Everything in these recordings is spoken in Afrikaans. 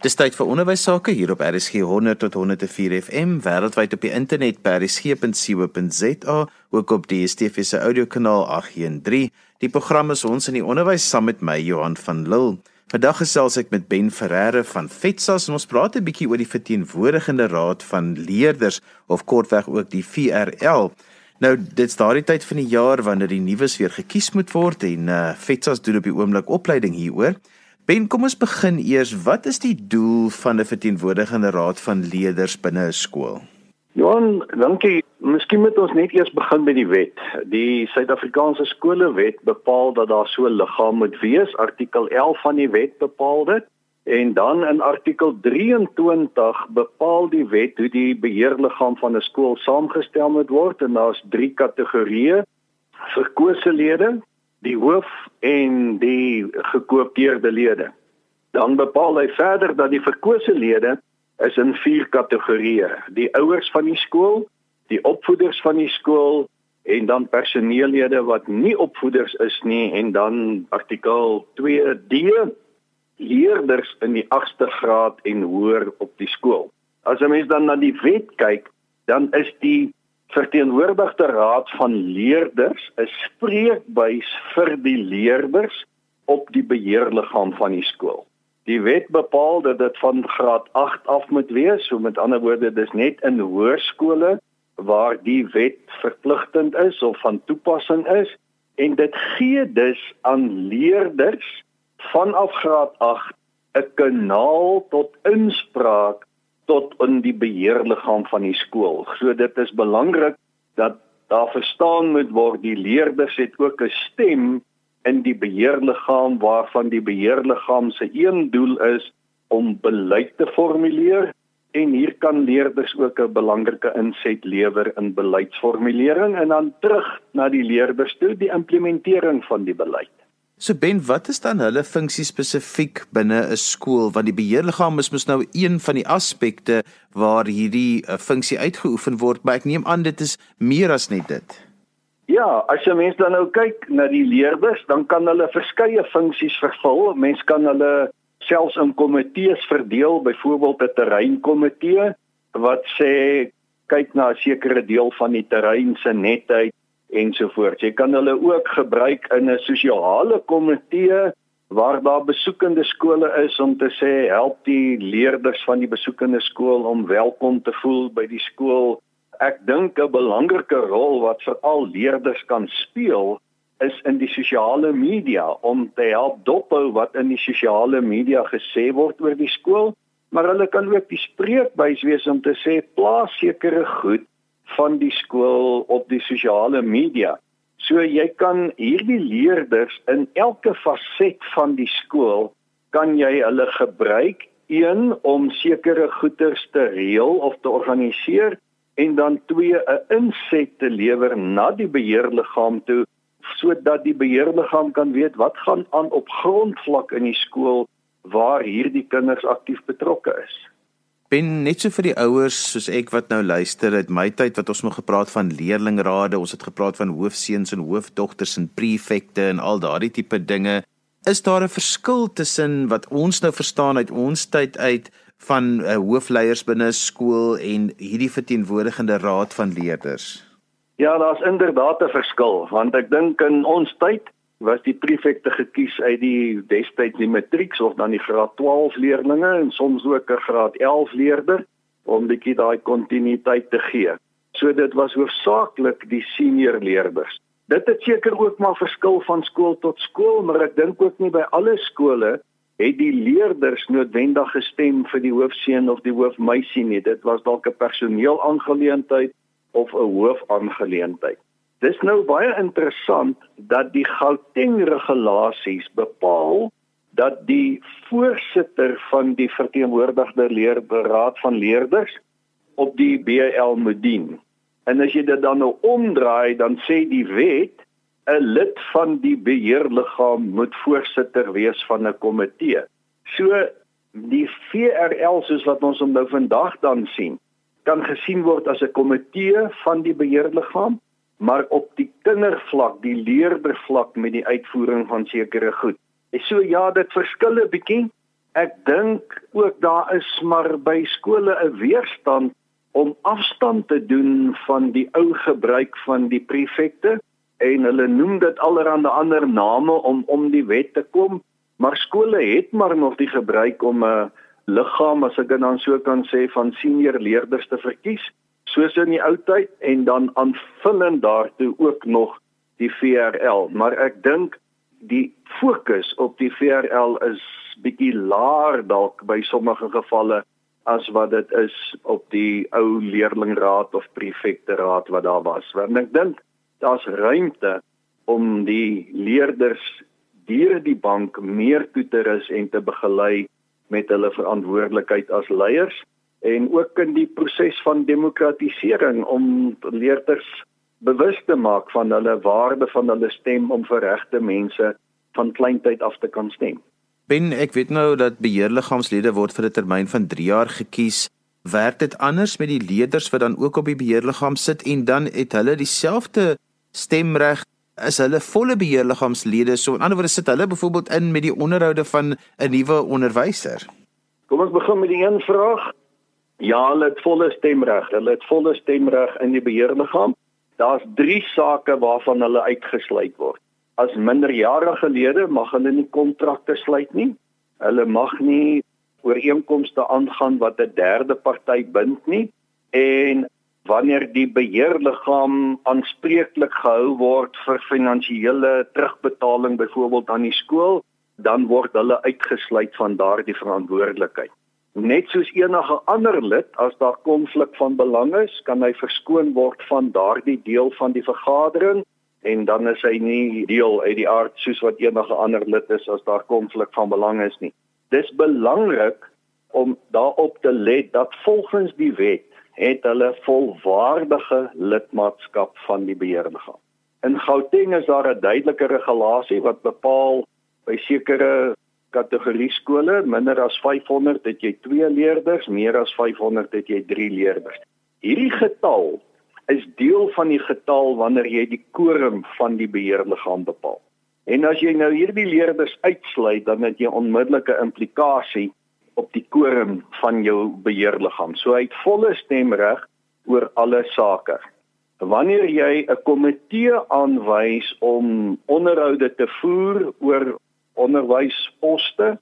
Dis tyd vir onderwys sake hier op RSG 100 tot 104 FM wêreldwyd op die internet by rsg.co.za ook op die DSTV se audiokanaal 813. Die program is ons in die onderwys saam met my Johan van Lille. Vandag gesels ek met Ben Ferreira van FETSAS en ons praat 'n bietjie oor die verteenwoordigende raad van leerders of kortweg ook die VRL. Nou dit's daardie tyd van die jaar wanneer die nuus weer gekies moet word en uh, FETSAS doen op die oomblik opleiding hieroor. Ben, kom ons begin eers. Wat is die doel van 'n verteenwoordigende raad van leerders binne 'n skool? Johan, dankie. Miskien moet ons net eers begin met die wet. Die Suid-Afrikaanse skolewet bepaal dat daar so 'n liggaam moet wees. Artikel 11 van die wet bepaal dit. En dan in artikel 23 bepaal die wet hoe die beheerliggaam van 'n skool saamgestel moet word en daar's drie kategorieë: verkose lede, die hoof en die gekoopteerde lede. Dan bepaal hy verder dat die verkose lede is in vier kategorieë: die ouers van die skool, die opvoeders van die skool en dan personeellede wat nie opvoeders is nie en dan artikel 2D leerders in die 8ste graad en hoër op die skool. As 'n mens dan na die wet kyk, dan is die verteenwoordigde raad van leerders 'n spreekbuis vir die leerders op die beheerliggaam van die skool. Die wet bepaal dat dit van graad 8 af moet wees, so met ander woorde dis net in hoërskole waar die wet verpligtend is of van toepassing is en dit gee dus aan leerders vanaf graad 8 'n kanaal tot inspraak tot in die beheerliggaam van die skool. So dit is belangrik dat daar verstaan moet word die leerders het ook 'n stem in die beheerliggaam waarvan die beheerliggaam se een doel is om beleid te formuleer en hier kan leerders ook 'n belangrike inset lewer in beleidsformulering en dan terug na die leerders toe die implementering van die beleid. So Ben, wat is dan hulle funksie spesifiek binne 'n skool? Want die beheerliggaam is mos nou een van die aspekte waar hierdie uh, funksie uitgeoefen word, maar ek neem aan dit is meer as net dit. Ja, as jy mens dan nou kyk na die leerders, dan kan hulle verskeie funksies vervul. Mens kan hulle selfs in komitees verdeel, byvoorbeeld 'n terreinkomitee wat sê kyk na 'n sekere deel van die terrein se netheid ensovoorts. Jy kan hulle ook gebruik in 'n sosiale komitee waar daar besoekende skole is om te sê help die leerders van die besoekende skool om welkom te voel by die skool. Ek dink 'n belangrike rol wat veral leerders kan speel is in die sosiale media om te help dophou wat in die sosiale media gesê word oor die skool, maar hulle kan ook die spreekbuis wees om te sê plaas sekere goed van die skool op die sosiale media. So jy kan hierdie leerders in elke faset van die skool kan jy hulle gebruik een om sekere goederes te reël of te organiseer en dan twee 'n inset te lewer na die beheerliggaam toe sodat die beheerliggaam kan weet wat gaan aan op grondvlak in die skool waar hierdie kinders aktief betrokke is ben net so vir die ouers soos ek wat nou luister uit my tyd wat ons nog gepraat van leerlingrade ons het gepraat van hoofseuns en hoofdogters en prefekte en al daardie tipe dinge. Is daar 'n verskil tussen wat ons nou verstaan uit ons tyd uit van uh, hoofleiers binne skool en hierdie verteenwoordigende raad van leerders? Ja daar's inderdaad 'n verskil want ek dink in ons tyd was die prefekte gekies uit die destyds die matrieks of dan die graad 12 leerdlinge en soms ook 'n graad 11 leerder om bietjie daai kontinuïteit te gee. So dit was hoofsaaklik die senior leerders. Dit het seker ook maar verskil van skool tot skool, maar ek dink ook nie by alle skole het die leerders noodwendig gestem vir die hoofseun of die hoofmeisie nie. Dit was dalk 'n personeel aangeleentheid of 'n hoofaangeleentheid. Dis nou baie interessant dat die Gauteng regulasies bepaal dat die voorsitter van die verteenwoordigde leerberaad van leerders op die BL moet dien. En as jy dit dan nou omdraai, dan sê die wet 'n lid van die beheerliggaam moet voorsitter wees van 'n komitee. So die VRL soos wat ons hom nou vandag dan sien, kan gesien word as 'n komitee van die beheerliggaam maar op die kindervlak, die leerdervlak met die uitvoering van sekere goed. En so ja, dit verskil 'n bietjie, Ek dink ook daar is maar by skole 'n weerstand om afstand te doen van die ou gebruik van die prefekte. En hulle noem dit allerhande ander name om om die wet te kom, maar skole het maar nog die gebruik om 'n liggaam as ek dit dan so kan sê van senior leerders te verkies soos in die ou tyd en dan aanvullend daartoe ook nog die VRL maar ek dink die fokus op die VRL is bietjie laer dalk by sommige gevalle as wat dit is op die ou leerlingraad of prefekteraad wat daar was. Want ek dink daar's ruimte om die leerders deur die bank meer toe te rus en te begelei met hulle verantwoordelikheid as leiers en ook in die proses van demokratisering om leerders bewus te maak van hulle waarde van hulle stem om vir regte mense van kleintyd af te kan stem. Ben, ek weet nou dat beheerliggaamslede word vir 'n termyn van 3 jaar gekies. Werk dit anders met die leerders wat dan ook op die beheerliggaam sit en dan het hulle dieselfde stemreg is hulle volle beheerliggaamslede. So in ander woorde sit hulle byvoorbeeld in met die onderhoude van 'n nuwe onderwyser. Kom ons begin met die een vraag. Ja, hulle het volle stemreg. Hulle het volle stemreg in die beheerliggaam. Daar's 3 sake waarvan hulle uitgesluit word. As minderjarige lede mag hulle nie kontrakte sluit nie. Hulle mag nie ooreenkomste aangaan wat 'n derde party bind nie en wanneer die beheerliggaam aanspreeklik gehou word vir finansiële terugbetaling byvoorbeeld aan die skool, dan word hulle uitgesluit van daardie verantwoordelikheid. Net soos enige ander lid, as daar konflik van belang is, kan hy verskoon word van daardie deel van die vergadering en dan is hy nie deel uit die aard soos wat enige ander lid is as daar konflik van belang is nie. Dis belangrik om daarop te let dat volgens die wet het hulle volwaardige lidmaatskap van die beheerliggaam. In Gauteng is daar 'n duidelike regulasie wat bepaal by sekere kategorie skole minder as 500 het jy 2 leerders, meer as 500 het jy 3 leerders. Hierdie getal is deel van die getal wanneer jy die quorum van die beheerliggaam bepaal. En as jy nou hierdie leerders uitsluit, dan het jy onmiddellike implikasie op die quorum van jou beheerliggaam. So hy het volle stemreg oor alle sake. Wanneer jy 'n komitee aanwys om onderhoude te voer oor onderwysposte,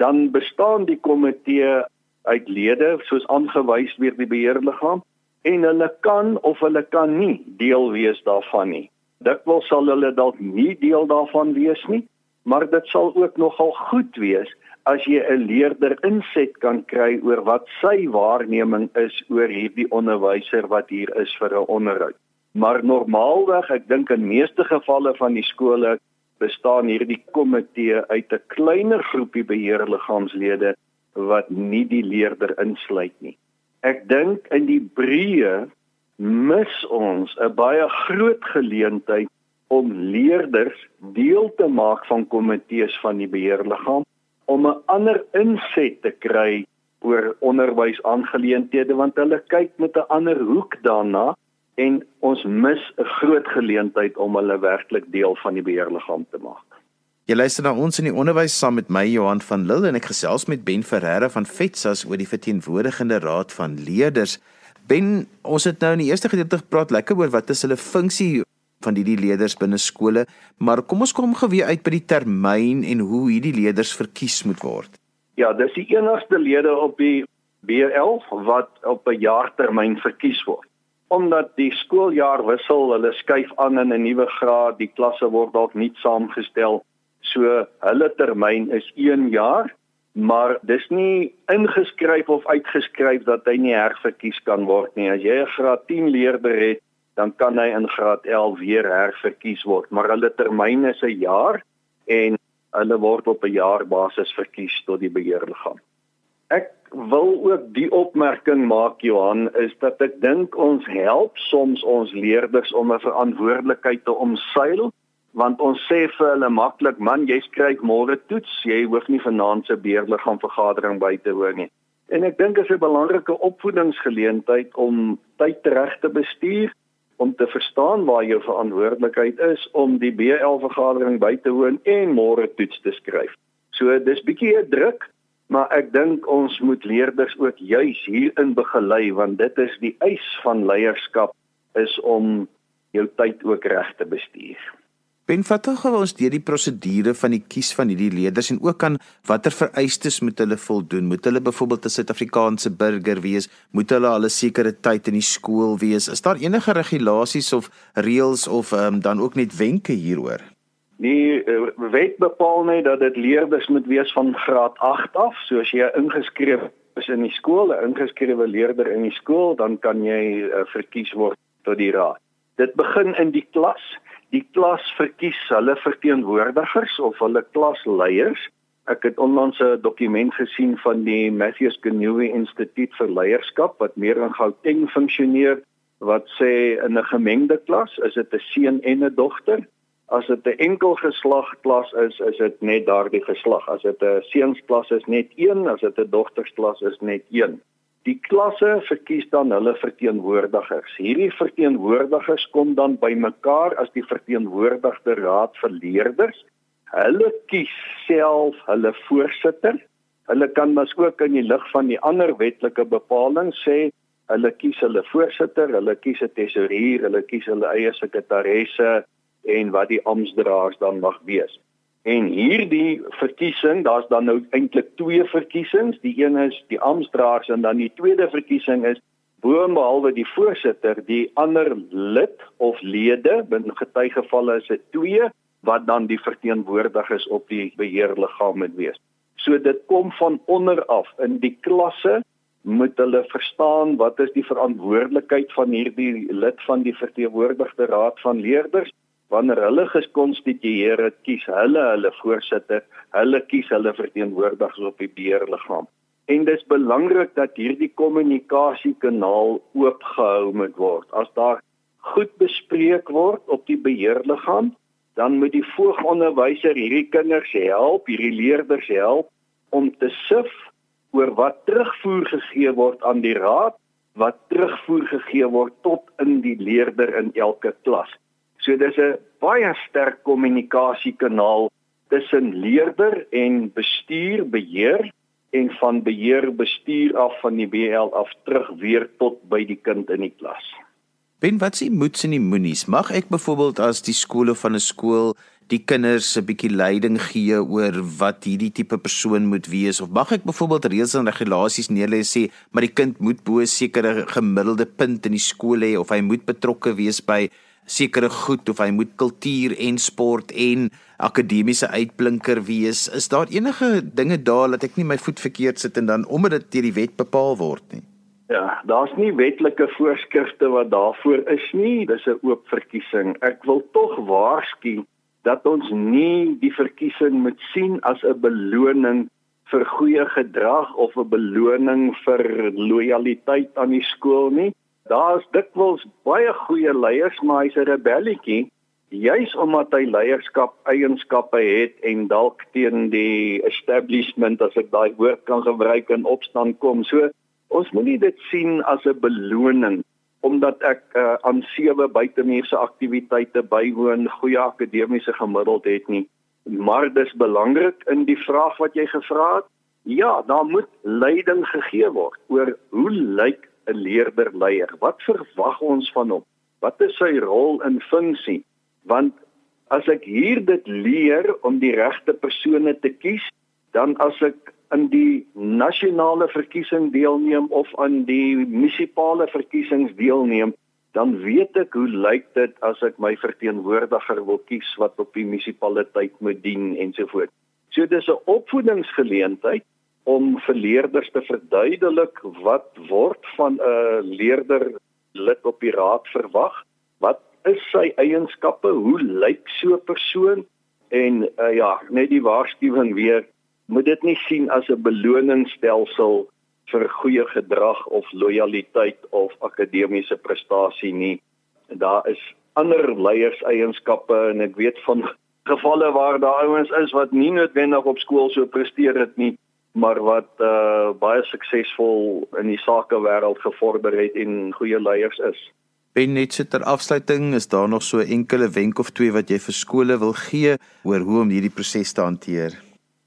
dan bestaan die komitee uit lede soos aangewys deur die beheerliggaam en hulle kan of hulle kan nie deel wees daarvan nie. Dikwels sal hulle dalk nie deel daarvan wees nie, maar dit sal ook nogal goed wees as jy 'n leerder inset kan kry oor wat sy waarneming is oor hierdie onderwyser wat hier is vir 'n onderhoud. Maar normaalweg, ek dink in meeste gevalle van die skole bestaan hierdie komitee uit 'n kleiner groepie beheerliggaamslede wat nie die leerder insluit nie. Ek dink in die breë mis ons 'n baie groot geleentheid om leerders deel te maak van komitees van die beheerliggaam om 'n ander inset te kry oor onderwysaangeleenthede want hulle kyk met 'n ander hoek daarna en ons mis 'n groot geleentheid om hulle werklik deel van die beheerliggaam te maak. Jy luister na ons in die onderwys saam met my Johan van Lille en ek gesels met Ben Ferreira van FETSAS oor die verteenwoordigende raad van leerders. Ben, ons het nou in die eerste gedeelte gepraat lekker oor wat is hulle funksie van hierdie leerders binne skole, maar kom ons kom gou weer uit by die termyn en hoe hierdie leerders verkies moet word. Ja, dis die enigste lede op die BL wat op 'n jaartermyn verkies word. Omdat die skooljaar wissel, hulle skuif aan in 'n nuwe graad, die klasse word dalk nie saamgestel. So hulle termyn is 1 jaar, maar dis nie ingeskryf of uitgeskryf dat hy nie herverkies kan word nie. As jy 'n graad 10 leerder het, dan kan hy in graad 11 weer herverkies word, maar hulle termyn is 'n jaar en hulle word op 'n jaarbasis verkies tot die beheerliggaam. Ek wil ook die opmerking maak Johan is dat ek dink ons help soms ons leerders om 'n verantwoordelikheid te omseil want ons sê vir hulle maklik man jy skryf môre toets jy hoef nie vanaand se beheerliggaam vergadering by te woon nie en ek dink dit is 'n belangrike opvoedingsgeleentheid om tyd reg te bestuur om te verstaan waar jou verantwoordelikheid is om die BL vergadering by te woon en môre toets te skryf. So dis bietjie 'n druk, maar ek dink ons moet leerders ook juis hierin begelei want dit is die eis van leierskap is om jou tyd ook reg te bestuur. Ben vattig gou ons deur die prosedure van die kies van hierdie leerders en ook aan watter vereistes moet hulle voldoen? Moet hulle byvoorbeeld 'n Suid-Afrikaanse burger wees? Moet hulle al 'n sekere tyd in die skool wees? Is daar enige regulasies of reëls of um, dan ook net wenke hieroor? Die uh, wet bepaal net dat dit leerders moet wees van graad 8 af. So as jy ingeskryf is in die skool, 'n ingeskrewe leerder in die skool, dan kan jy uh, verkies word tot die raad. Dit begin in die klas die klas verkies hulle verteenwoordigers of hulle klasleiers. Ek het onlangs 'n dokument gesien van die Matthews Genuwe Instituut vir Leierskap wat meer in Gauteng funksioneer wat sê in 'n gemengde klas is dit 'n seun en 'n dogter. As dit 'n enkel geslag klas is, is dit net daardie geslag. As dit 'n seunsklas is, net een, as dit 'n dogtersklas is, net een. Die klasse verkies dan hulle verteenwoordigers. Hierdie verteenwoordigers kom dan bymekaar as die verteenwoordigde raad vir leerders. Hulle kies self hulle voorsitter. Hulle kan mas ook in die lig van die ander wetlike bepalinge sê hulle kies hulle voorsitter, hulle kies 'n tesourier, hulle kies hulle eie sekretaresse en wat die amptdraers dan mag wees. En hierdie verkiesing, daar's dan nou eintlik twee verkiesings. Die een is die amptdraers en dan die tweede verkiesing is boonbehalwe die voorsitter, die ander lid of lede, in getuigevalle is dit twee wat dan die verteenwoordigers op die beheerliggaam moet wees. So dit kom van onder af in die klasse moet hulle verstaan wat is die verantwoordelikheid van hierdie lid van die verteenwoordigde raad van leerders wanneer hulle gekonstitueer het, kies hulle hulle voorsitter, hulle kies hulle verteenwoordigers op die beheerliggaam. En dis belangrik dat hierdie kommunikasiekanaal oopgehou moet word. As daar goed bespreek word op die beheerliggaam, dan moet die voogonderwyser hierdie kinders help, hierdie leerders help om te sif oor wat terugvoer gegee word aan die raad, wat terugvoer gegee word tot in die leerder in elke klas. So dis 'n baie sterk kommunikasiekanaal tussen leerder en bestuur beheer en van beheer bestuur af van die BL af terug weer tot by die kind in die klas. Ben wat s'ie moets en die moenies? Mag ek byvoorbeeld as die skole van 'n skool die kinders 'n bietjie leiding gee oor wat hierdie tipe persoon moet wees of mag ek byvoorbeeld reëls en regulasies neerlê sê maar die kind moet bo 'n sekere gemiddelde punt in die skool hê of hy moet betrokke wees by sekere goed of hy moet kultuur en sport en akademiese uitblinker wees. Is daar enige dinge daar dat ek nie my voet verkeerd sit en dan omdat dit deur die wet bepaal word nie? Ja, daar's nie wetlike voorskrifte wat daarvoor is nie. Dis 'n oop verkiesing. Ek wil tog waarsku dat ons nie die verkiesing moet sien as 'n beloning vir goeie gedrag of 'n beloning vir lojaliteit aan die skool nie. Daar's dikwels baie goeie leiers, maar hy's 'n rebelletjie, juis omdat hy leierskap eienskappe het en dalk teen die establishment as ek daai woord kan gebruik in opstand kom. So ons moenie dit sien as 'n beloning omdat ek uh, aan sewe buitemuurse aktiwiteite bywoon, goeie akademiese gemiddeld het nie. Maar dis belangrik in die vraag wat jy gevra het. Ja, daar moet leiding gegee word oor hoe lyk 'n leerder leier? Wat verwag ons van hom? Wat is sy rol en funksie? Want as ek hier dit leer om die regte persone te kies, dan as ek in die nasionale verkiesing deelneem of aan die munisipale verkiesings deelneem, dan weet ek hoe lyk dit as ek my verteenwoordiger wil kies wat op die munisipaliteit moet dien ensovoorts. So dis 'n opvoedingsgeleentheid om vir leerders te verduidelik wat word van 'n leerder lid op die raad verwag? Wat is sy eienskappe? Hoe lyk so 'n persoon? En uh, ja, net die waarskuwing weer, moet dit nie sien as 'n beloningsstelsel vir goeie gedrag of lojaliteit of akademiese prestasie nie. Daar is ander leierseienskappe en ek weet van gevalle waar daar ouens is wat nie noodwendig op skool so presteer het nie maar wat uh baie suksesvol in die sakewêreld gevorder het en goeie leiers is. Ben net so ter afsluiting, is daar nog so enkele wenk of twee wat jy vir skole wil gee oor hoe om hierdie proses te hanteer?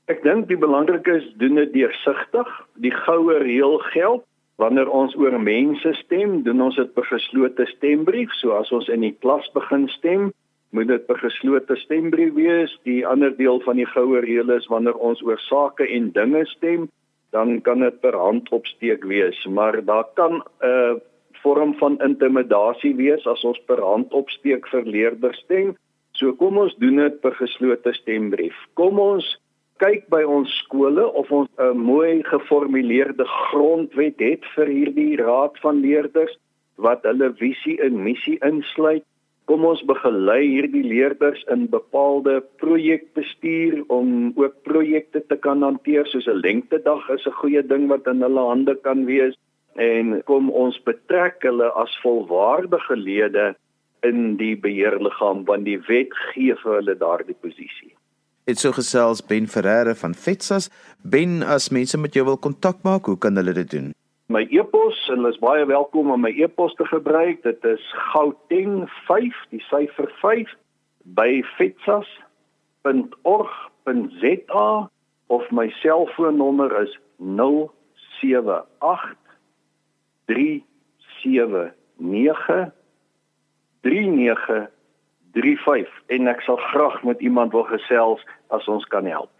Ek dink die belangrike is doen dit deursigtig. Die goue reël geld wanneer ons oor mense stem, doen ons dit per geslote stembrief. So as ons in die klas begin stem, moet dit per geslote stembrief wees. Die ander deel van die goue reël is wanneer ons oor sake en dinge stem, dan kan dit per handopsteek wees, maar daar kan 'n uh, vorm van intimidasie wees as ons per handopsteek vir leerders stem. So kom ons doen dit per geslote stembrief. Kom ons kyk by ons skole of ons 'n mooi geformuleerde grondwet het vir hierdie raad van leerders wat hulle visie en missie insluit kom ons begelei hierdie leerders in bepaalde projekbestuur om ook projekte te kan hanteer soos 'n lengtedag is 'n goeie ding wat in hulle hande kan wees en kom ons betrek hulle as volwaardige lede in die beheerliggaam want die wet gee vir hulle daardie posisie. Dit so gesels Ben Ferreira van Fetsas. Ben, as mense met jou wil kontak maak, hoe kan hulle dit doen? My e-pos en hulle is baie welkom om my e-pos te gebruik. Dit is gauteng5, die syfer 5 by fetsas.org.za of my selfoonnommer is 078 379 3935 en ek sal graag met iemand wil gesels as ons kan help.